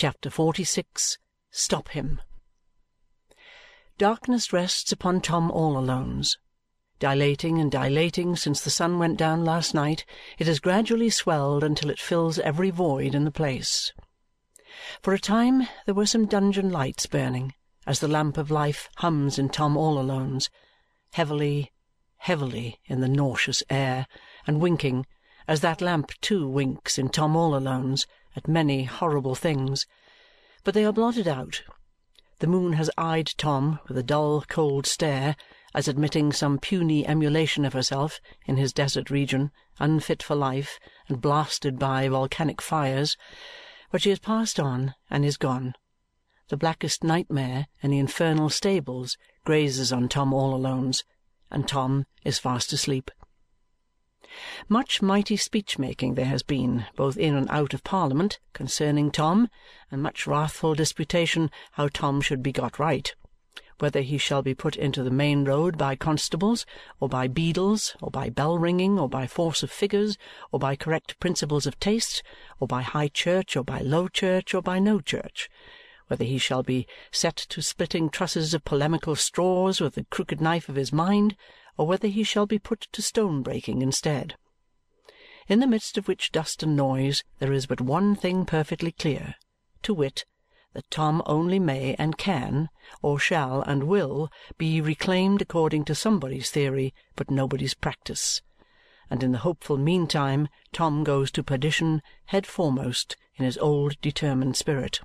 Chapter 46 Stop Him Darkness rests upon Tom all Alone's. Dilating and dilating since the sun went down last night, it has gradually swelled until it fills every void in the place. For a time there were some dungeon lights burning, as the lamp of life hums in Tom all Alone's, heavily, heavily in the nauseous air, and winking, as that lamp too winks in Tom all Alone's, at many horrible things. But they are blotted out. The moon has eyed Tom with a dull cold stare, as admitting some puny emulation of herself in his desert region, unfit for life and blasted by volcanic fires. But she has passed on and is gone. The blackest nightmare in the infernal stables grazes on Tom all Alone's, and Tom is fast asleep. Much mighty speech-making there has been, both in and out of Parliament, concerning Tom, and much wrathful disputation how Tom should be got right. Whether he shall be put into the main road by constables, or by beadles, or by bell-ringing, or by force of figures, or by correct principles of taste, or by high church, or by low church, or by no church. Whether he shall be set to splitting trusses of polemical straws with the crooked knife of his mind, or whether he shall be put to stone-breaking instead. In the midst of which dust and noise there is but one thing perfectly clear, to wit, that Tom only may and can, or shall and will, be reclaimed according to somebody's theory but nobody's practice. And in the hopeful meantime Tom goes to perdition head foremost in his old determined spirit.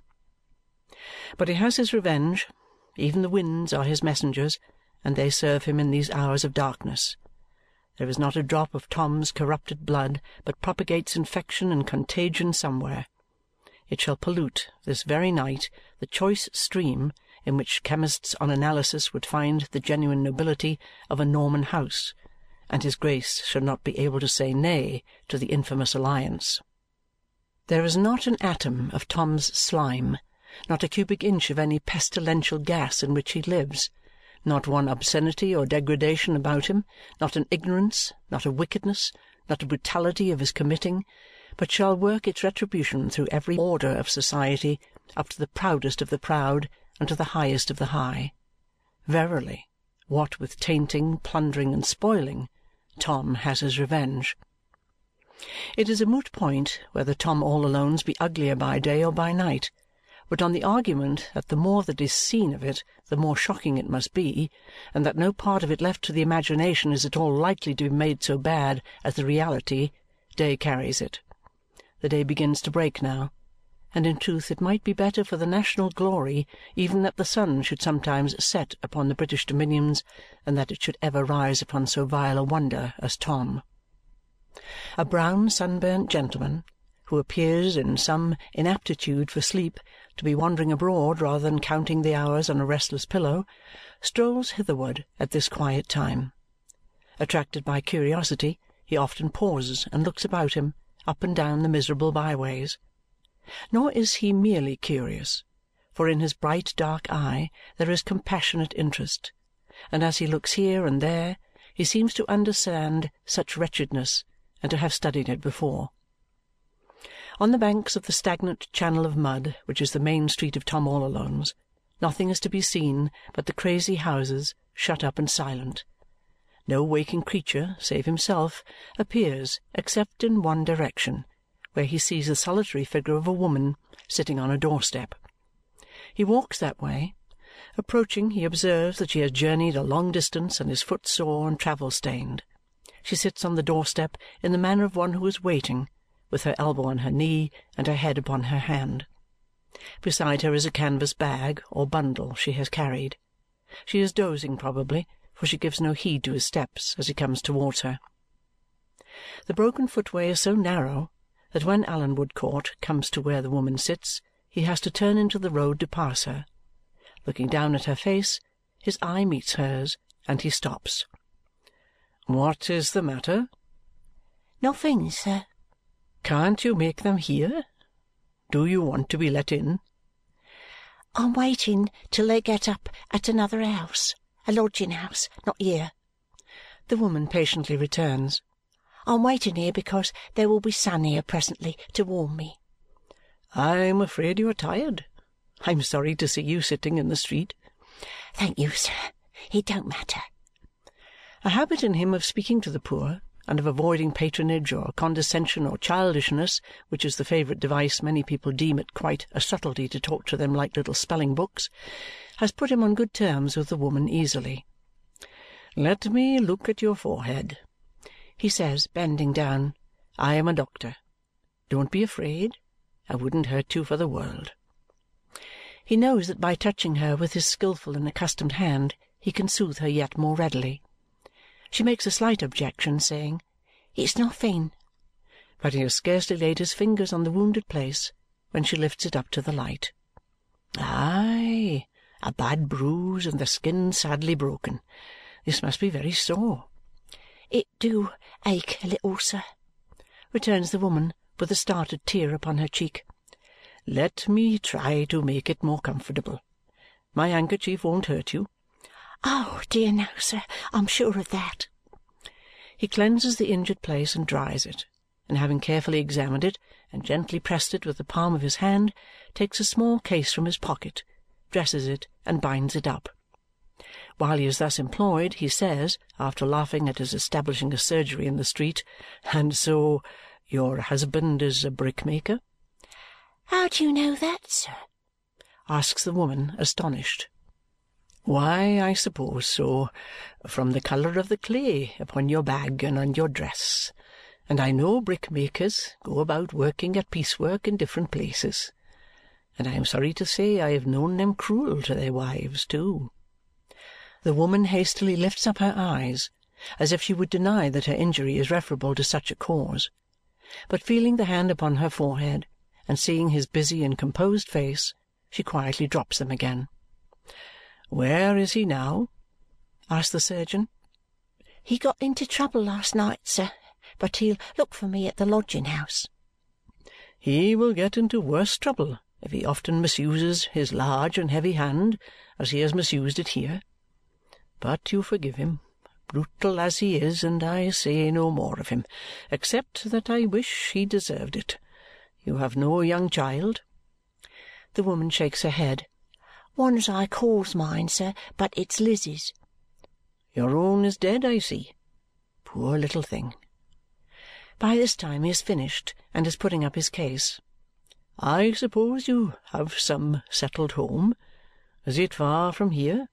But he has his revenge. Even the winds are his messengers and they serve him in these hours of darkness. There is not a drop of Tom's corrupted blood but propagates infection and contagion somewhere. It shall pollute, this very night, the choice stream in which chemists on analysis would find the genuine nobility of a Norman house, and his Grace shall not be able to say nay to the infamous alliance. There is not an atom of Tom's slime, not a cubic inch of any pestilential gas in which he lives, not one obscenity or degradation about him, not an ignorance, not a wickedness, not a brutality of his committing, but shall work its retribution through every order of society, up to the proudest of the proud and to the highest of the high. Verily, what with tainting, plundering, and spoiling, Tom has his revenge. It is a moot point whether Tom all Alone's be uglier by day or by night but on the argument that the more that is seen of it the more shocking it must be, and that no part of it left to the imagination is at all likely to be made so bad as the reality, day carries it. The day begins to break now, and in truth it might be better for the national glory even that the sun should sometimes set upon the British dominions than that it should ever rise upon so vile a wonder as Tom. A brown sunburnt gentleman, who appears in some inaptitude for sleep to be wandering abroad rather than counting the hours on a restless pillow, strolls hitherward at this quiet time. Attracted by curiosity, he often pauses and looks about him, up and down the miserable byways. Nor is he merely curious, for in his bright dark eye there is compassionate interest, and as he looks here and there, he seems to understand such wretchedness and to have studied it before. On the banks of the stagnant channel of mud which is the main street of Tom all Alone's, nothing is to be seen but the crazy houses, shut up and silent. No waking creature, save himself, appears except in one direction, where he sees the solitary figure of a woman sitting on a doorstep. He walks that way. Approaching, he observes that she has journeyed a long distance and is footsore and travel-stained. She sits on the doorstep in the manner of one who is waiting with her elbow on her knee and her head upon her hand. Beside her is a canvas bag or bundle she has carried. She is dozing probably, for she gives no heed to his steps as he comes towards her. The broken footway is so narrow that when Allan Woodcourt comes to where the woman sits, he has to turn into the road to pass her. Looking down at her face, his eye meets hers, and he stops. "What is the matter?" "Nothing, sir. Can't you make them hear? Do you want to be let in?" "I'm waiting till they get up at another house, a lodging-house, not here," the woman patiently returns. "I'm waiting here because there will be sun here presently to warm me." I am afraid you are tired. I am sorry to see you sitting in the street. Thank you, sir. It don't matter. A habit in him of speaking to the poor and of avoiding patronage or condescension or childishness, which is the favourite device many people deem it quite a subtlety to talk to them like little spelling books, has put him on good terms with the woman easily. "Let me look at your forehead," he says, bending down. "I am a doctor. Don't be afraid. I wouldn't hurt you for the world." He knows that by touching her with his skilful and accustomed hand he can soothe her yet more readily. She makes a slight objection, saying, "It's nothing." But he has scarcely laid his fingers on the wounded place when she lifts it up to the light. Aye, a bad bruise and the skin sadly broken. This must be very sore. "It do ache a little, sir," returns the woman with a started tear upon her cheek. Let me try to make it more comfortable. My handkerchief won't hurt you. Oh, dear no, sir, I'm sure of that. He cleanses the injured place and dries it, and having carefully examined it and gently pressed it with the palm of his hand, takes a small case from his pocket, dresses it, and binds it up. While he is thus employed, he says, after laughing at his establishing a surgery in the street, "And so your husband is a brickmaker?" How do you know that, sir? asks the woman, astonished. Why, I suppose so, from the colour of the clay upon your bag and on your dress. And I know brickmakers go about working at piecework in different places. And I am sorry to say I have known them cruel to their wives too. The woman hastily lifts up her eyes, as if she would deny that her injury is referable to such a cause. But feeling the hand upon her forehead, and seeing his busy and composed face, she quietly drops them again. "Where is he now?" asked the surgeon. He got into trouble last night, sir, but he'll look for me at the lodging-house. He will get into worse trouble if he often misuses his large and heavy hand as he has misused it here. But you forgive him, brutal as he is, and I say no more of him, except that I wish he deserved it. You have no young child?" The woman shakes her head. "One as I calls mine, sir, but it's Lizzie's." "Your own is dead, I see. Poor little thing!" By this time he has finished and is putting up his case. "I suppose you have some settled home. Is it far from here?"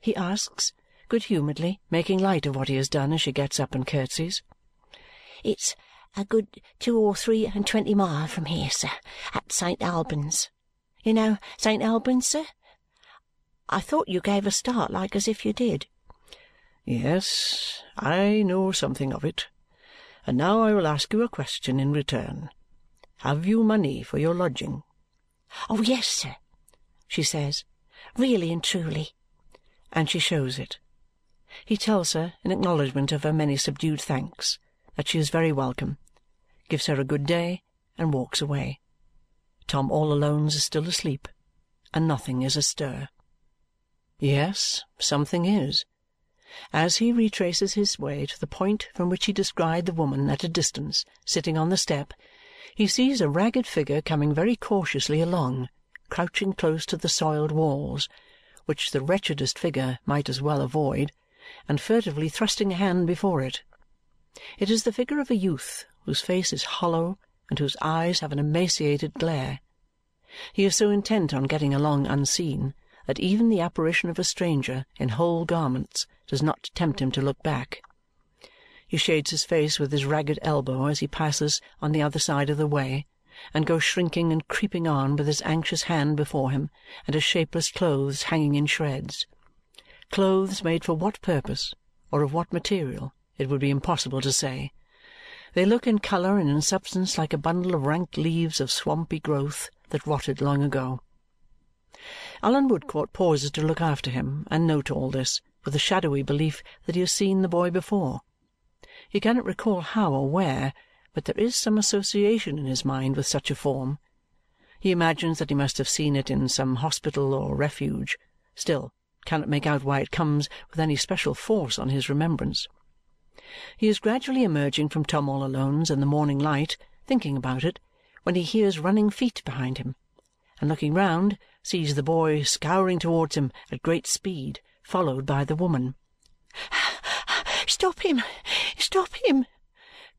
he asks, good humouredly making light of what he has done as she gets up and curtsies. "It's a good two or three and twenty mile from here, sir, at St. Albans. You know St. Albans, sir? I thought you gave a start like as if you did." "Yes, I know something of it. And now I will ask you a question in return. Have you money for your lodging?" "Oh, yes, sir," she says, "really and truly." And she shows it. He tells her, in acknowledgment of her many subdued thanks, that she is very welcome gives her a good day, and walks away. Tom all Alone's is still asleep, and nothing is astir. Yes, something is. As he retraces his way to the point from which he descried the woman at a distance sitting on the step, he sees a ragged figure coming very cautiously along, crouching close to the soiled walls, which the wretchedest figure might as well avoid, and furtively thrusting a hand before it. It is the figure of a youth whose face is hollow and whose eyes have an emaciated glare. He is so intent on getting along unseen that even the apparition of a stranger in whole garments does not tempt him to look back. He shades his face with his ragged elbow as he passes on the other side of the way and goes shrinking and creeping on with his anxious hand before him and his shapeless clothes hanging in shreds. Clothes made for what purpose or of what material it would be impossible to say, they look in colour and in substance like a bundle of rank leaves of swampy growth that rotted long ago. Allan Woodcourt pauses to look after him and note all this, with a shadowy belief that he has seen the boy before. He cannot recall how or where, but there is some association in his mind with such a form. He imagines that he must have seen it in some hospital or refuge, still cannot make out why it comes with any special force on his remembrance. He is gradually emerging from Tom all Alone's in the morning light, thinking about it, when he hears running feet behind him, and looking round, sees the boy scouring towards him at great speed, followed by the woman. "Stop him! Stop him!"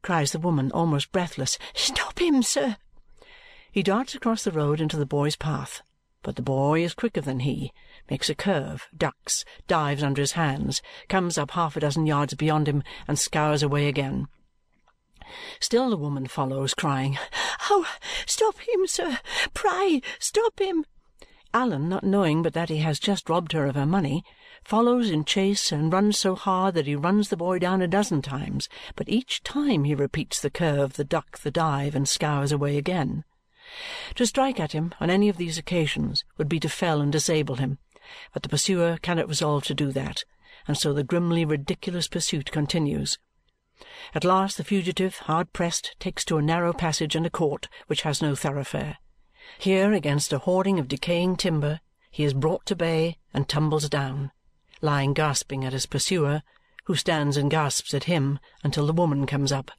cries the woman, almost breathless. "Stop him, sir!" He darts across the road into the boy's path, but the boy is quicker than he, makes a curve, ducks, dives under his hands, comes up half a dozen yards beyond him, and scours away again. Still the woman follows, crying, "Oh, stop him, sir! Pray stop him!" Allan, not knowing but that he has just robbed her of her money, follows in chase and runs so hard that he runs the boy down a dozen times, but each time he repeats the curve, the duck, the dive, and scours away again. To strike at him on any of these occasions would be to fell and disable him, but the pursuer cannot resolve to do that, and so the grimly ridiculous pursuit continues. At last the fugitive, hard pressed, takes to a narrow passage and a court which has no thoroughfare. Here, against a hoarding of decaying timber, he is brought to bay and tumbles down, lying gasping at his pursuer, who stands and gasps at him until the woman comes up.